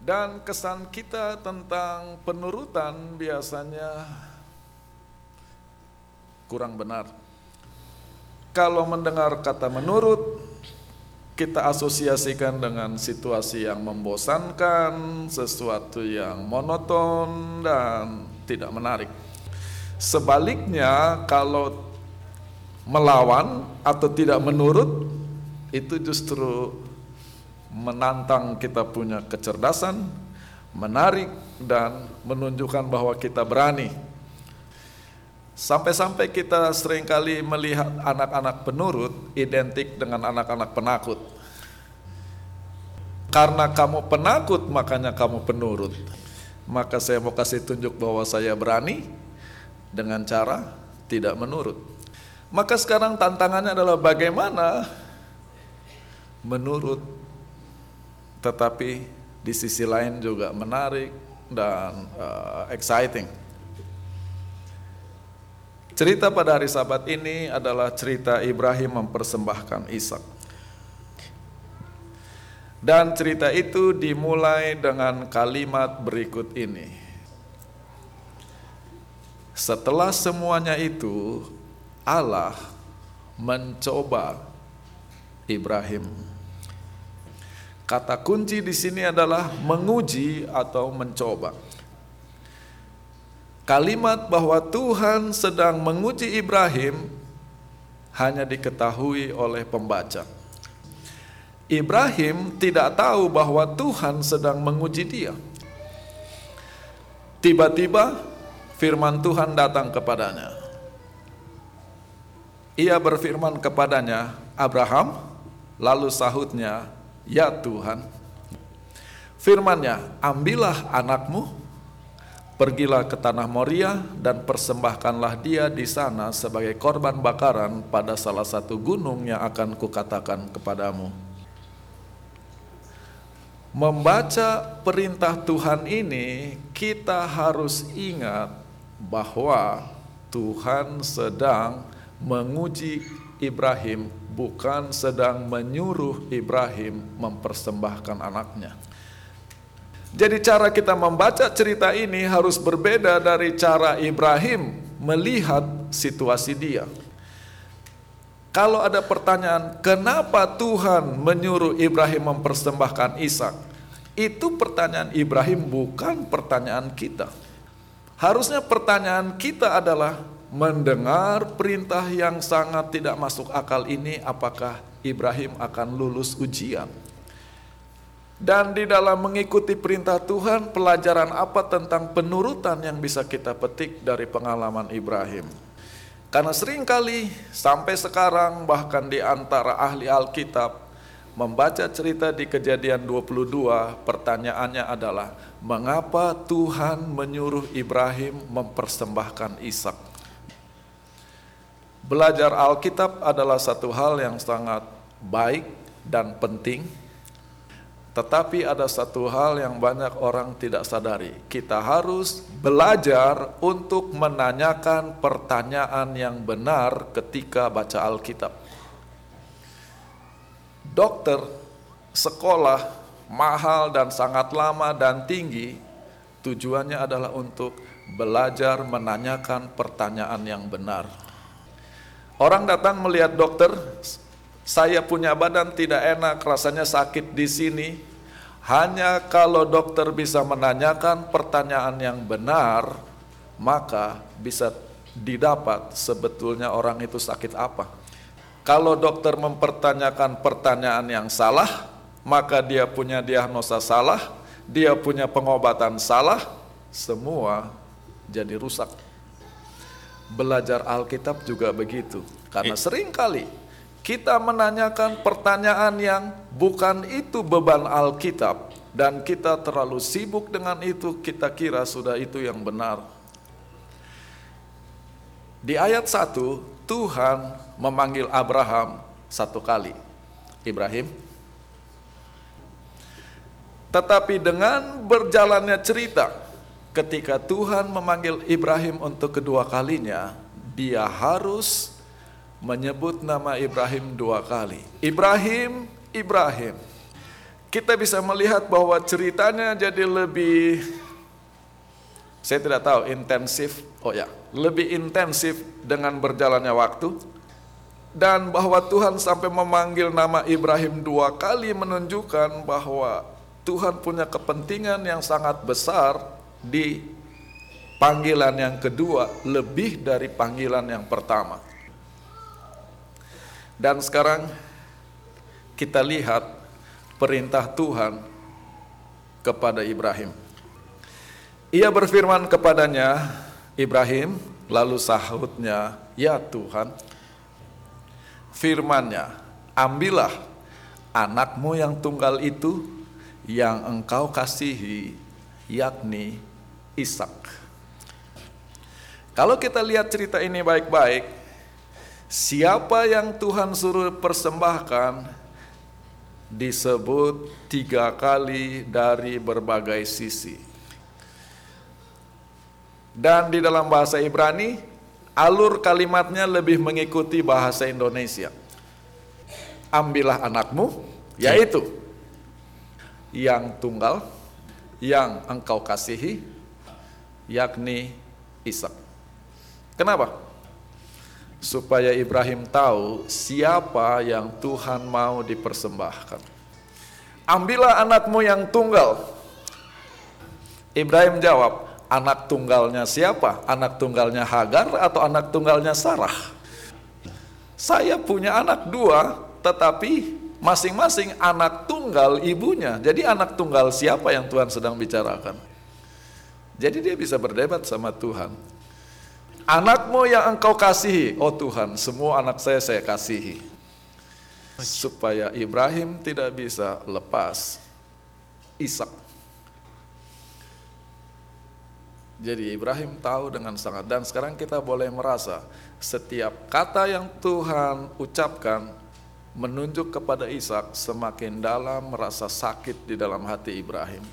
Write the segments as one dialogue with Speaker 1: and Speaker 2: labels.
Speaker 1: Dan kesan kita tentang penurutan biasanya kurang benar. Kalau mendengar kata menurut, kita asosiasikan dengan situasi yang membosankan, sesuatu yang monoton dan tidak menarik. Sebaliknya, kalau melawan atau tidak menurut, itu justru menantang kita punya kecerdasan, menarik, dan menunjukkan bahwa kita berani. Sampai-sampai kita sering kali melihat anak-anak penurut identik dengan anak-anak penakut. Karena kamu penakut, makanya kamu penurut. Maka saya mau kasih tunjuk bahwa saya berani dengan cara tidak menurut. Maka sekarang tantangannya adalah bagaimana menurut tetapi di sisi lain juga menarik dan uh, exciting. Cerita pada hari Sabat ini adalah cerita Ibrahim mempersembahkan Ishak. Dan cerita itu dimulai dengan kalimat berikut ini. Setelah semuanya itu, Allah mencoba Ibrahim. Kata kunci di sini adalah menguji atau mencoba. Kalimat bahwa Tuhan sedang menguji Ibrahim hanya diketahui oleh pembaca. Ibrahim tidak tahu bahwa Tuhan sedang menguji dia. Tiba-tiba firman Tuhan datang kepadanya. Ia berfirman kepadanya, "Abraham," lalu sahutnya, Ya Tuhan, firmannya, ambillah anakmu, pergilah ke tanah Moria dan persembahkanlah dia di sana sebagai korban bakaran pada salah satu gunung yang akan kukatakan kepadamu. Membaca perintah Tuhan ini, kita harus ingat bahwa Tuhan sedang menguji Ibrahim bukan sedang menyuruh Ibrahim mempersembahkan anaknya. Jadi cara kita membaca cerita ini harus berbeda dari cara Ibrahim melihat situasi dia. Kalau ada pertanyaan, kenapa Tuhan menyuruh Ibrahim mempersembahkan Ishak? Itu pertanyaan Ibrahim bukan pertanyaan kita. Harusnya pertanyaan kita adalah mendengar perintah yang sangat tidak masuk akal ini, apakah Ibrahim akan lulus ujian? Dan di dalam mengikuti perintah Tuhan, pelajaran apa tentang penurutan yang bisa kita petik dari pengalaman Ibrahim? Karena sering kali sampai sekarang bahkan di antara ahli Alkitab membaca cerita di kejadian 22 pertanyaannya adalah mengapa Tuhan menyuruh Ibrahim mempersembahkan Ishak? Belajar Alkitab adalah satu hal yang sangat baik dan penting, tetapi ada satu hal yang banyak orang tidak sadari. Kita harus belajar untuk menanyakan pertanyaan yang benar ketika baca Alkitab. Dokter, sekolah mahal dan sangat lama dan tinggi, tujuannya adalah untuk belajar menanyakan pertanyaan yang benar. Orang datang melihat dokter, saya punya badan tidak enak, rasanya sakit di sini. Hanya kalau dokter bisa menanyakan pertanyaan yang benar, maka bisa didapat sebetulnya orang itu sakit apa. Kalau dokter mempertanyakan pertanyaan yang salah, maka dia punya diagnosa salah, dia punya pengobatan salah, semua jadi rusak. Belajar Alkitab juga begitu. Karena sering kali kita menanyakan pertanyaan yang bukan itu beban Alkitab dan kita terlalu sibuk dengan itu, kita kira sudah itu yang benar. Di ayat 1, Tuhan memanggil Abraham satu kali. Ibrahim. Tetapi dengan berjalannya cerita, ketika Tuhan memanggil Ibrahim untuk kedua kalinya, dia harus menyebut nama Ibrahim dua kali. Ibrahim, Ibrahim. kita bisa melihat bahwa ceritanya jadi lebih saya tidak tahu intensif, oh ya, lebih intensif dengan berjalannya waktu dan bahwa Tuhan sampai memanggil nama Ibrahim dua kali menunjukkan bahwa Tuhan punya kepentingan yang sangat besar di panggilan yang kedua lebih dari panggilan yang pertama. Dan sekarang kita lihat perintah Tuhan kepada Ibrahim. Ia berfirman kepadanya, Ibrahim, lalu sahutnya, "Ya Tuhan, firmannya, ambillah anakmu yang tunggal itu yang engkau kasihi, yakni Ishak." Kalau kita lihat cerita ini baik-baik, siapa yang Tuhan suruh persembahkan disebut tiga kali dari berbagai sisi. Dan di dalam bahasa Ibrani, alur kalimatnya lebih mengikuti bahasa Indonesia. Ambillah anakmu, yaitu yang tunggal, yang engkau kasihi, yakni Ishak. Kenapa? supaya Ibrahim tahu siapa yang Tuhan mau dipersembahkan. Ambillah anakmu yang tunggal. Ibrahim jawab, anak tunggalnya siapa? Anak tunggalnya Hagar atau anak tunggalnya Sarah? Saya punya anak dua, tetapi masing-masing anak tunggal ibunya. Jadi anak tunggal siapa yang Tuhan sedang bicarakan? Jadi dia bisa berdebat sama Tuhan. Anakmu yang engkau kasihi, oh Tuhan, semua anak saya saya kasihi. Supaya Ibrahim tidak bisa lepas Ishak. Jadi Ibrahim tahu dengan sangat dan sekarang kita boleh merasa setiap kata yang Tuhan ucapkan menunjuk kepada Ishak semakin dalam merasa sakit di dalam hati Ibrahim.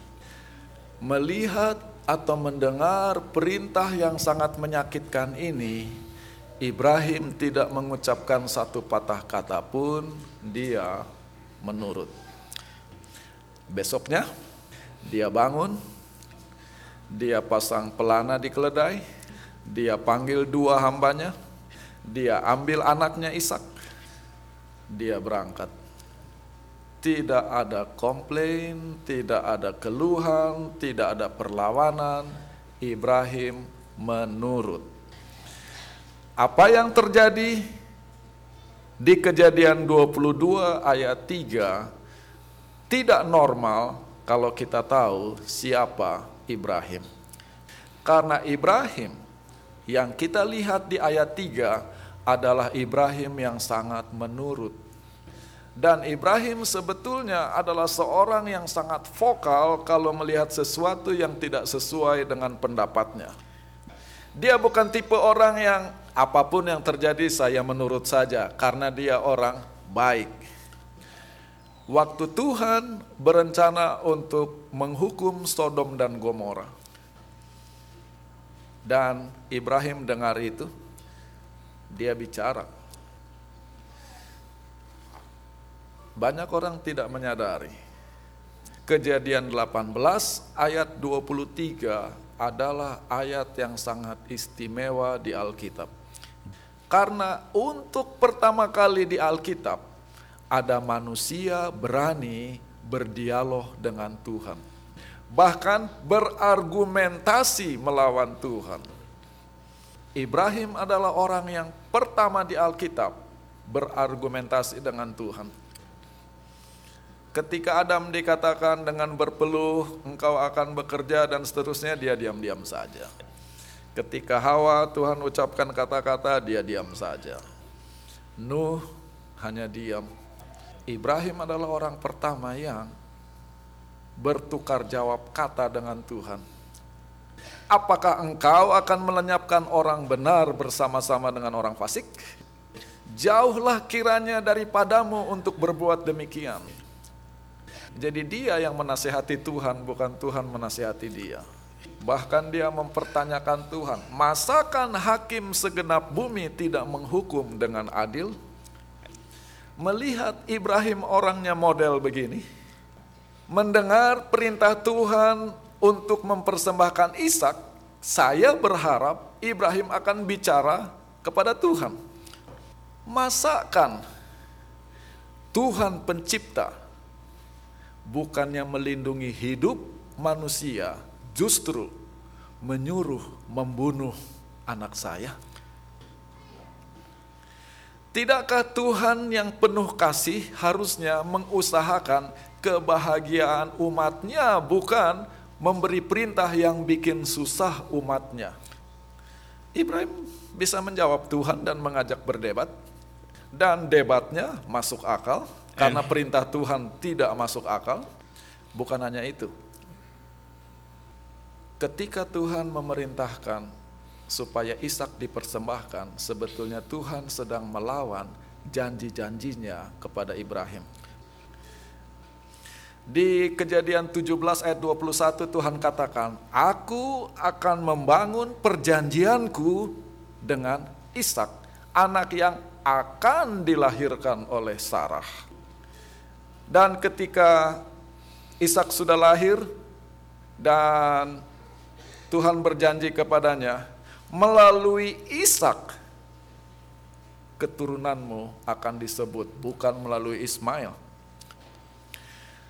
Speaker 1: Melihat atau mendengar perintah yang sangat menyakitkan ini, Ibrahim tidak mengucapkan satu patah kata pun, dia menurut. Besoknya, dia bangun, dia pasang pelana di keledai, dia panggil dua hambanya, dia ambil anaknya Ishak, dia berangkat tidak ada komplain, tidak ada keluhan, tidak ada perlawanan. Ibrahim menurut. Apa yang terjadi di kejadian 22 ayat 3 tidak normal kalau kita tahu siapa Ibrahim. Karena Ibrahim yang kita lihat di ayat 3 adalah Ibrahim yang sangat menurut dan Ibrahim sebetulnya adalah seorang yang sangat vokal kalau melihat sesuatu yang tidak sesuai dengan pendapatnya. Dia bukan tipe orang yang apa pun yang terjadi saya menurut saja karena dia orang baik. Waktu Tuhan berencana untuk menghukum Sodom dan Gomora. Dan Ibrahim dengar itu, dia bicara, Banyak orang tidak menyadari. Kejadian 18 ayat 23 adalah ayat yang sangat istimewa di Alkitab. Karena untuk pertama kali di Alkitab ada manusia berani berdialog dengan Tuhan. Bahkan berargumentasi melawan Tuhan. Ibrahim adalah orang yang pertama di Alkitab berargumentasi dengan Tuhan Ketika Adam dikatakan dengan berpeluh, engkau akan bekerja dan seterusnya, dia diam-diam saja. Ketika Hawa, Tuhan ucapkan kata-kata, dia diam saja. Nuh hanya diam. Ibrahim adalah orang pertama yang bertukar jawab kata dengan Tuhan. Apakah engkau akan melenyapkan orang benar bersama-sama dengan orang fasik? Jauhlah kiranya daripadamu untuk berbuat demikian. Jadi dia yang menasehati Tuhan, bukan Tuhan menasehati dia. Bahkan dia mempertanyakan Tuhan, masakan hakim segenap bumi tidak menghukum dengan adil? Melihat Ibrahim orangnya model begini, mendengar perintah Tuhan untuk mempersembahkan Ishak, saya berharap Ibrahim akan bicara kepada Tuhan. Masakan Tuhan pencipta bukannya melindungi hidup manusia, justru menyuruh membunuh anak saya? Tidakkah Tuhan yang penuh kasih harusnya mengusahakan kebahagiaan umatnya bukan memberi perintah yang bikin susah umatnya. Ibrahim bisa menjawab Tuhan dan mengajak berdebat dan debatnya masuk akal karena perintah Tuhan tidak masuk akal. Bukan hanya itu. Ketika Tuhan memerintahkan supaya Ishak dipersembahkan, sebetulnya Tuhan sedang melawan janji-janjinya kepada Ibrahim. Di kejadian 17 ayat 21 Tuhan katakan, Aku akan membangun perjanjianku dengan Ishak, anak yang akan dilahirkan oleh Sarah. Dan ketika Ishak sudah lahir dan Tuhan berjanji kepadanya, melalui Ishak keturunanmu akan disebut, bukan melalui Ismail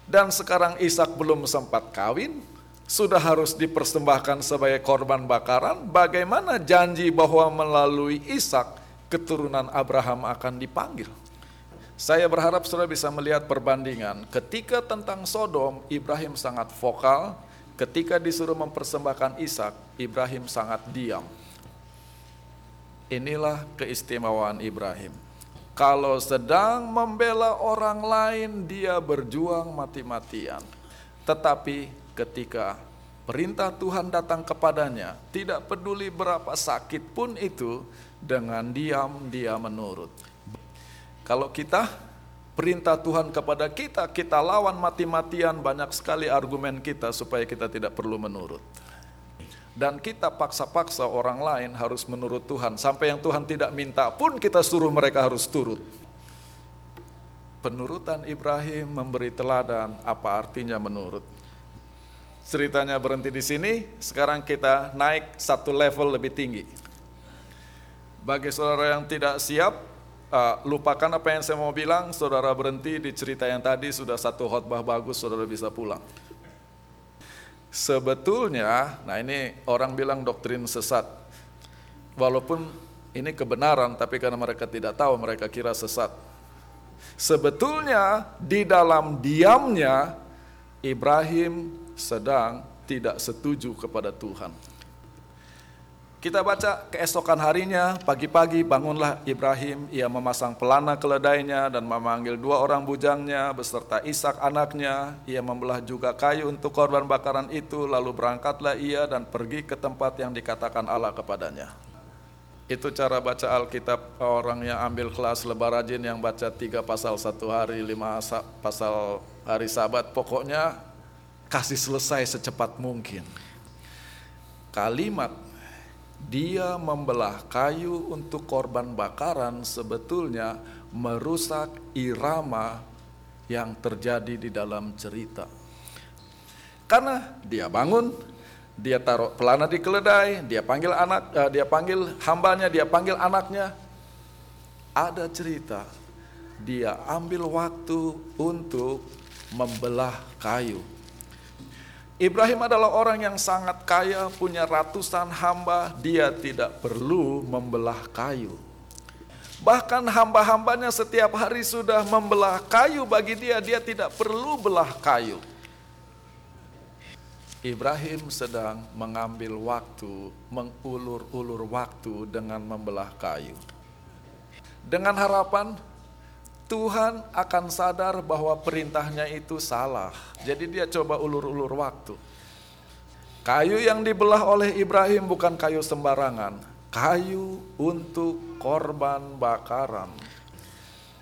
Speaker 1: dan sekarang Ishak belum sempat kawin, sudah harus dipersembahkan sebagai korban bakaran, bagaimana janji bahwa melalui Ishak keturunan Abraham akan dipanggil? Saya berharap saudara bisa melihat perbandingan. Ketika tentang Sodom, Ibrahim sangat vokal. Ketika disuruh mempersembahkan Ishak, Ibrahim sangat diam. Inilah keistimewaan Ibrahim. Kalau sedang membela orang lain, dia berjuang mati-matian. Tetapi ketika perintah Tuhan datang kepadanya, tidak peduli berapa sakit pun itu, dengan diam dia menurut. Kalau kita perintah Tuhan kepada kita, kita lawan mati-matian banyak sekali argumen kita supaya kita tidak perlu menurut dan kita paksa-paksa orang lain harus menurut Tuhan. Sampai yang Tuhan tidak minta pun kita suruh mereka harus turut. Penurutan Ibrahim memberi teladan apa artinya menurut. Ceritanya berhenti di sini, sekarang kita naik satu level lebih tinggi. Bagi saudara yang tidak siap, uh, lupakan apa yang saya mau bilang, saudara berhenti di cerita yang tadi sudah satu khotbah bagus, saudara bisa pulang. Sebetulnya, nah ini orang bilang doktrin sesat. Walaupun ini kebenaran, tapi karena mereka tidak tahu, mereka kira sesat. Sebetulnya di dalam diamnya, Ibrahim sedang tidak setuju kepada Tuhan. Kita baca keesokan harinya, pagi-pagi bangunlah Ibrahim, ia memasang pelana keledainya dan memanggil dua orang bujangnya beserta Ishak anaknya. Ia membelah juga kayu untuk korban bakaran itu, lalu berangkatlah ia dan pergi ke tempat yang dikatakan Allah kepadanya. Itu cara baca Alkitab orang yang ambil kelas lebar rajin yang baca tiga pasal satu hari, lima pasal hari sabat. Pokoknya kasih selesai secepat mungkin. Kalimat dia membelah kayu untuk korban bakaran sebetulnya merusak irama yang terjadi di dalam cerita. Karena dia bangun, dia taruh pelana di keledai, dia panggil anak, uh, dia panggil hambanya, dia panggil anaknya. Ada cerita, dia ambil waktu untuk membelah kayu Ibrahim adalah orang yang sangat kaya, punya ratusan hamba, dia tidak perlu membelah kayu. Bahkan hamba-hambanya setiap hari sudah membelah kayu bagi dia, dia tidak perlu belah kayu. Ibrahim sedang mengambil waktu, mengulur-ulur waktu dengan membelah kayu. Dengan harapan Tuhan akan sadar bahwa perintahnya itu salah. Jadi dia coba ulur-ulur waktu. Kayu yang dibelah oleh Ibrahim bukan kayu sembarangan. Kayu untuk korban bakaran.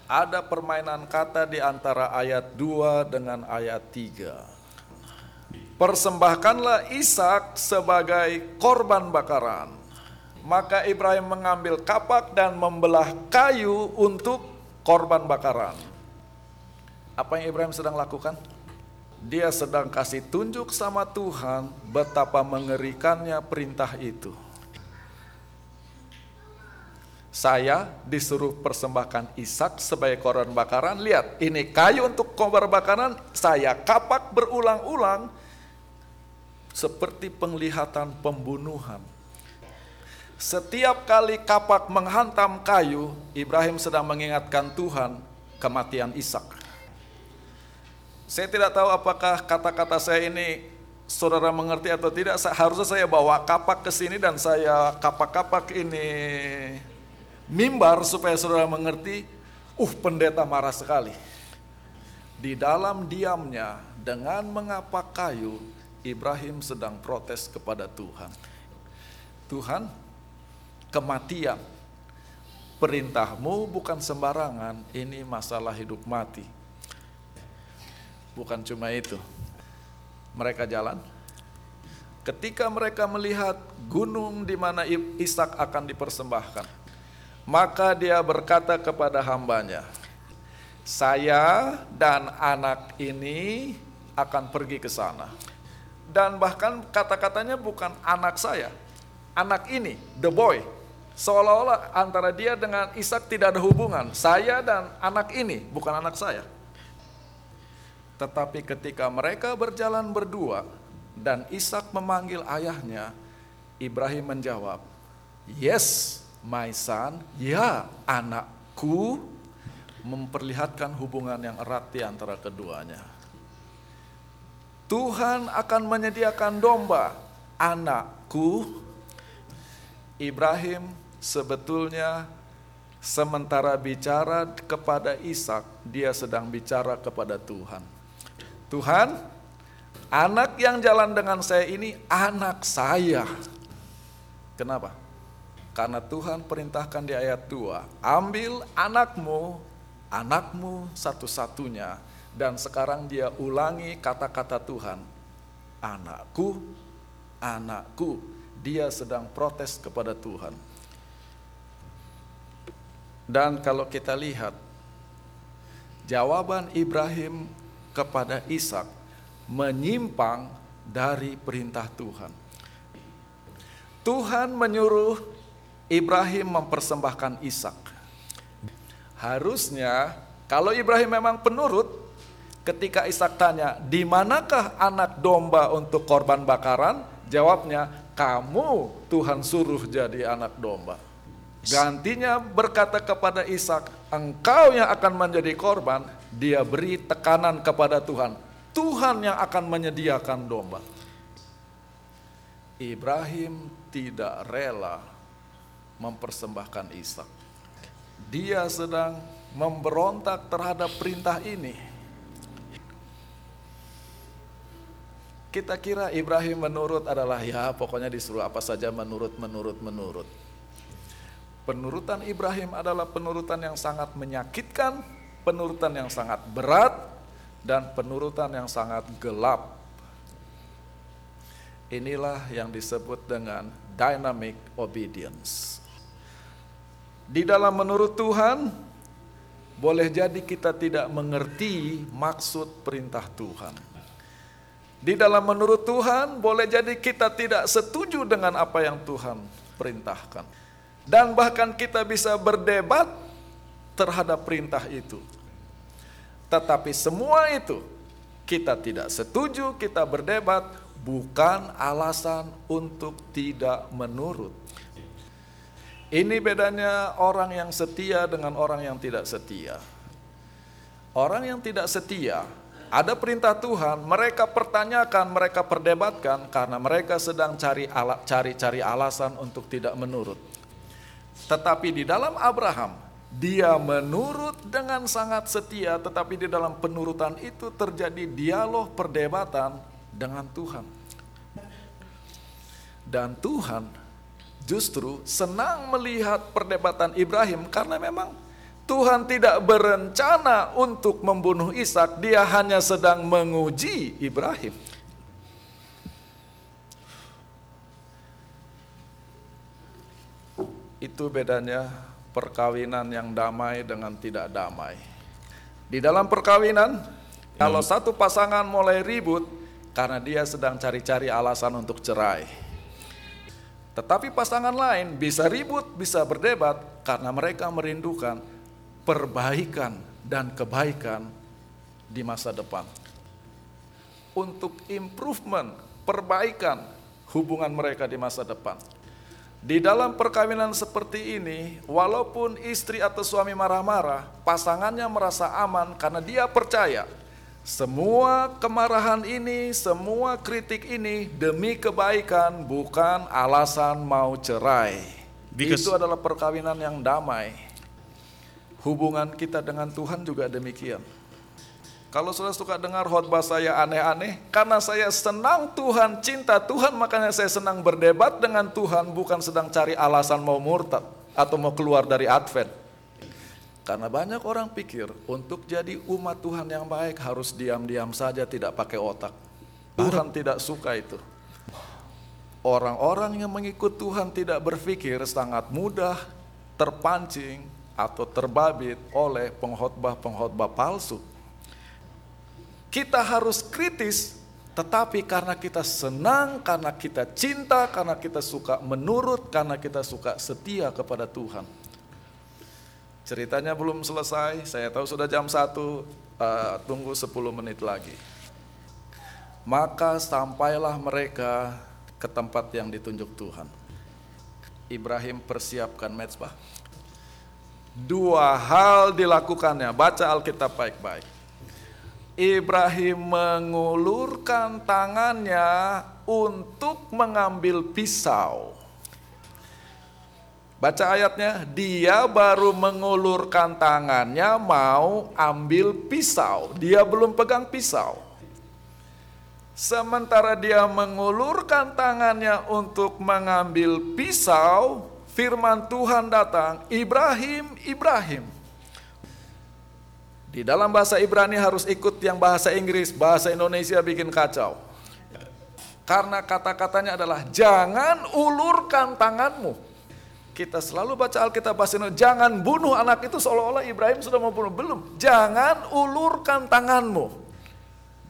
Speaker 1: Ada permainan kata di antara ayat 2 dengan ayat 3. Persembahkanlah Ishak sebagai korban bakaran. Maka Ibrahim mengambil kapak dan membelah kayu untuk korban bakaran. Apa yang Ibrahim sedang lakukan? dia sedang kasih tunjuk sama Tuhan betapa mengerikannya perintah itu. Saya disuruh persembahkan Ishak sebagai korban bakaran. Lihat, ini kayu untuk korban bakaran saya kapak berulang-ulang seperti penglihatan pembunuhan. Setiap kali kapak menghantam kayu, Ibrahim sedang mengingatkan Tuhan kematian Ishak. Saya tidak tahu apakah kata-kata saya ini saudara mengerti atau tidak. Harusnya saya bawa kapak ke sini dan saya kapak-kapak ini mimbar supaya saudara mengerti, uh pendeta marah sekali. Di dalam diamnya dengan mengapak kayu, Ibrahim sedang protes kepada Tuhan. Tuhan, kematian, perintahmu bukan sembarangan, ini masalah hidup mati. Bukan cuma itu, mereka jalan. Ketika mereka melihat gunung di mana Ishak akan dipersembahkan, maka dia berkata kepada hambanya, saya dan anak ini akan pergi ke sana. Dan bahkan kata-katanya bukan anak saya, anak ini, the boy. Seolah-olah antara dia dengan Ishak tidak ada hubungan. Saya dan anak ini, bukan anak saya. Tetapi ketika mereka berjalan berdua dan Ishak memanggil ayahnya, Ibrahim menjawab, "Yes, my son, ya anakku, memperlihatkan hubungan yang erat di antara keduanya. Tuhan akan menyediakan domba, anakku. Ibrahim sebetulnya sementara bicara kepada Ishak, dia sedang bicara kepada Tuhan. Tuhan, anak yang jalan dengan saya ini anak saya. Kenapa? Karena Tuhan perintahkan di ayat 2, ambil anakmu, anakmu satu-satunya. Dan sekarang dia ulangi kata-kata Tuhan, anakku, anakku. Dia sedang protes kepada Tuhan. Dan kalau kita lihat, jawaban Ibrahim kepada Ishak menyimpang dari perintah Tuhan. Tuhan menyuruh Ibrahim mempersembahkan Ishak. Harusnya kalau Ibrahim memang penurut, ketika Ishak tanya, di manakah anak domba untuk korban bakaran? Jawabnya, kamu Tuhan suruh jadi anak domba. Gantinya berkata kepada Ishak, engkau yang akan menjadi korban, dia beri tekanan kepada Tuhan. Tuhan yang akan menyediakan domba. Ibrahim tidak rela mempersembahkan Ishak. Dia sedang memberontak terhadap perintah ini. Kita kira Ibrahim menurut adalah ya pokoknya disuruh apa saja menurut, menurut, menurut. Penurutan Ibrahim adalah penurutan yang sangat menyakitkan, penurutan yang sangat berat, dan penurutan yang sangat gelap. Inilah yang disebut dengan dynamic obedience. Di dalam menurut Tuhan, boleh jadi kita tidak mengerti maksud perintah Tuhan. Di dalam menurut Tuhan, boleh jadi kita tidak setuju dengan apa yang Tuhan perintahkan. Dan bahkan kita bisa berdebat terhadap perintah itu. Tetapi semua itu kita tidak setuju, kita berdebat, bukan alasan untuk tidak menurut. Ini bedanya orang yang setia dengan orang yang tidak setia. Orang yang tidak setia, ada perintah Tuhan, mereka pertanyakan, mereka perdebatkan karena mereka sedang cari cari cari alasan untuk tidak menurut. Tetapi di dalam Abraham, dia menurut dengan sangat setia, tetapi di dalam penurutan itu terjadi dialog perdebatan dengan Tuhan. Dan Tuhan justru senang melihat perdebatan Ibrahim karena memang Tuhan tidak berencana untuk membunuh Ishak, dia hanya sedang menguji Ibrahim. Itu bedanya perkawinan yang damai dengan tidak damai. Di dalam perkawinan, Kalau satu pasangan mulai ribut karena dia sedang cari-cari alasan untuk cerai. Tetapi pasangan lain bisa ribut, bisa berdebat karena mereka merindukan perbaikan dan kebaikan di masa depan. Untuk improvement, perbaikan hubungan mereka di masa depan. Di dalam perkawinan seperti ini, walaupun istri atau suami marah-marah, pasangannya merasa aman karena dia percaya semua kemarahan ini, semua kritik ini demi kebaikan, bukan alasan mau cerai. Because Itu adalah perkawinan yang damai. Hubungan kita dengan Tuhan juga demikian. Kalau sudah suka dengar khotbah saya aneh-aneh, karena saya senang Tuhan, cinta Tuhan, makanya saya senang berdebat dengan Tuhan, bukan sedang cari alasan mau murtad atau mau keluar dari Advent. Karena banyak orang pikir untuk jadi umat Tuhan yang baik harus diam-diam saja tidak pakai otak. Tuhan tidak suka itu. Orang-orang yang mengikut Tuhan tidak berpikir sangat mudah terpancing atau terbabit oleh pengkhotbah-pengkhotbah palsu. Kita harus kritis, tetapi karena kita senang, karena kita cinta, karena kita suka menurut, karena kita suka setia kepada Tuhan Ceritanya belum selesai, saya tahu sudah jam 1, uh, eh, tunggu 10 menit lagi. Maka sampailah mereka ke tempat yang ditunjuk Tuhan. Ibrahim persiapkan mezbah. Dua hal dilakukannya, baca Alkitab baik-baik. Ibrahim mengulurkan tangannya untuk mengambil pisau Baca ayatnya, dia baru mengulurkan tangannya mau ambil pisau. Dia belum pegang pisau. Sementara dia mengulurkan tangannya untuk mengambil pisau, firman Tuhan datang, Ibrahim, Ibrahim. Di dalam bahasa Ibrani harus ikut yang bahasa Inggris, bahasa Indonesia bikin kacau. Karena kata-katanya adalah jangan ulurkan tanganmu kita selalu baca Alkitab bahasa Indonesia, jangan bunuh anak itu seolah-olah Ibrahim sudah mau bunuh. Belum, jangan ulurkan tanganmu.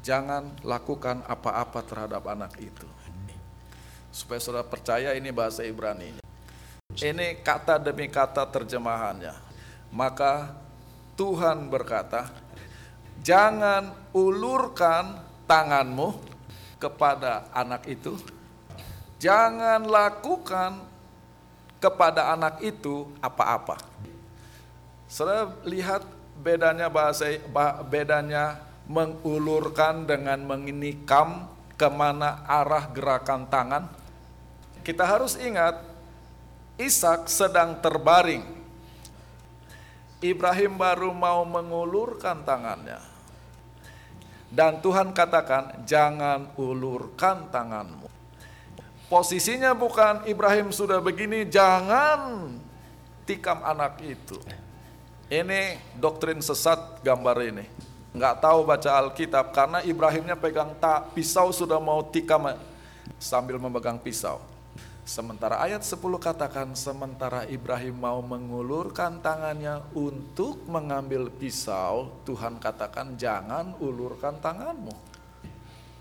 Speaker 1: Jangan lakukan apa-apa terhadap anak itu. Supaya saudara percaya ini bahasa Ibrani. Ini kata demi kata terjemahannya. Maka Tuhan berkata, jangan ulurkan tanganmu kepada anak itu. Jangan lakukan kepada anak itu apa-apa. Saudara lihat bedanya bahasa bedanya mengulurkan dengan menginikam ke mana arah gerakan tangan. Kita harus ingat Ishak sedang terbaring. Ibrahim baru mau mengulurkan tangannya. Dan Tuhan katakan, "Jangan ulurkan tanganmu." Posisinya bukan Ibrahim sudah begini, jangan tikam anak itu. Ini doktrin sesat gambar ini. Nggak tahu baca Alkitab karena Ibrahimnya pegang tak pisau sudah mau tikam sambil memegang pisau. Sementara ayat 10 katakan sementara Ibrahim mau mengulurkan tangannya untuk mengambil pisau, Tuhan katakan jangan ulurkan tanganmu.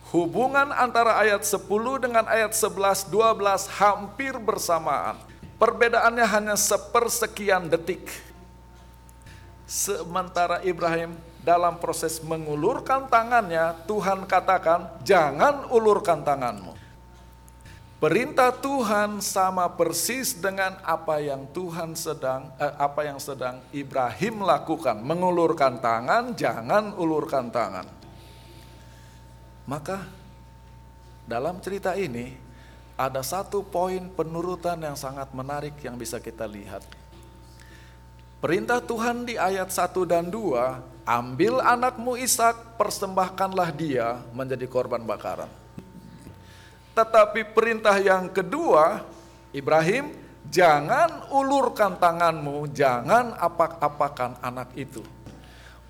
Speaker 1: Hubungan antara ayat 10 dengan ayat 11, 12 hampir bersamaan. Perbedaannya hanya sepersekian detik. Sementara Ibrahim dalam proses mengulurkan tangannya, Tuhan katakan, "Jangan ulurkan tanganmu." Perintah Tuhan sama persis dengan apa yang Tuhan sedang eh, apa yang sedang Ibrahim lakukan, mengulurkan tangan, jangan ulurkan tangan. Maka dalam cerita ini ada satu poin penurutan yang sangat menarik yang bisa kita lihat. Perintah Tuhan di ayat 1 dan 2, ambil anakmu Ishak, persembahkanlah dia menjadi korban bakaran. Tetapi perintah yang kedua, Ibrahim, jangan ulurkan tanganmu, jangan apak-apakan anak itu.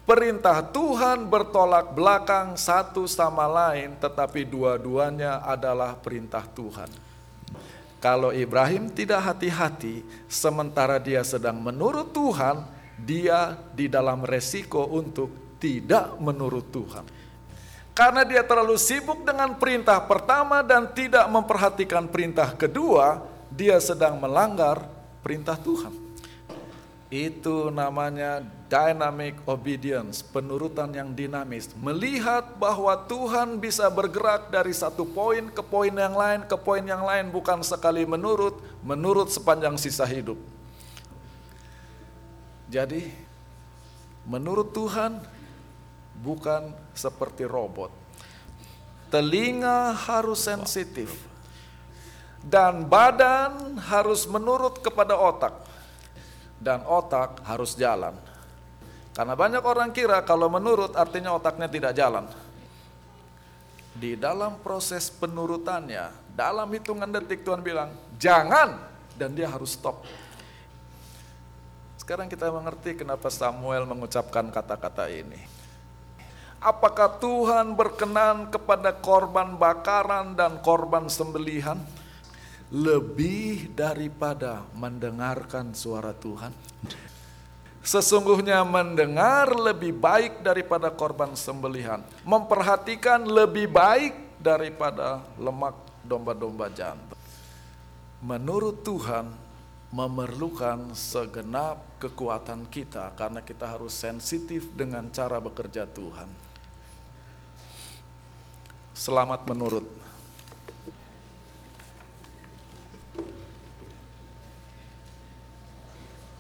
Speaker 1: Perintah Tuhan bertolak belakang satu sama lain, tetapi dua-duanya adalah perintah Tuhan. Kalau Ibrahim tidak hati-hati, sementara dia sedang menurut Tuhan, dia di dalam resiko untuk tidak menurut Tuhan. Karena dia terlalu sibuk dengan perintah pertama dan tidak memperhatikan perintah kedua, dia sedang melanggar perintah Tuhan. Itu namanya dynamic obedience, penurutan yang dinamis. Melihat bahwa Tuhan bisa bergerak dari satu poin ke poin yang lain, ke poin yang lain, bukan sekali menurut, menurut sepanjang sisa hidup. Jadi, menurut Tuhan, bukan seperti robot. Telinga harus sensitif, dan badan harus menurut kepada otak, dan otak harus jalan. Karena banyak orang kira kalau menurut artinya otaknya tidak jalan. Di dalam proses penurutannya, dalam hitungan detik Tuhan bilang, jangan, dan dia harus stop. Sekarang kita mengerti kenapa Samuel mengucapkan kata-kata ini. Apakah Tuhan berkenan kepada korban bakaran dan korban sembelihan lebih daripada mendengarkan suara Tuhan? Sesungguhnya mendengar lebih baik daripada korban sembelihan, memperhatikan lebih baik daripada lemak domba-domba jantan. Menurut Tuhan, memerlukan segenap kekuatan kita karena kita harus sensitif dengan cara bekerja Tuhan. Selamat menurut.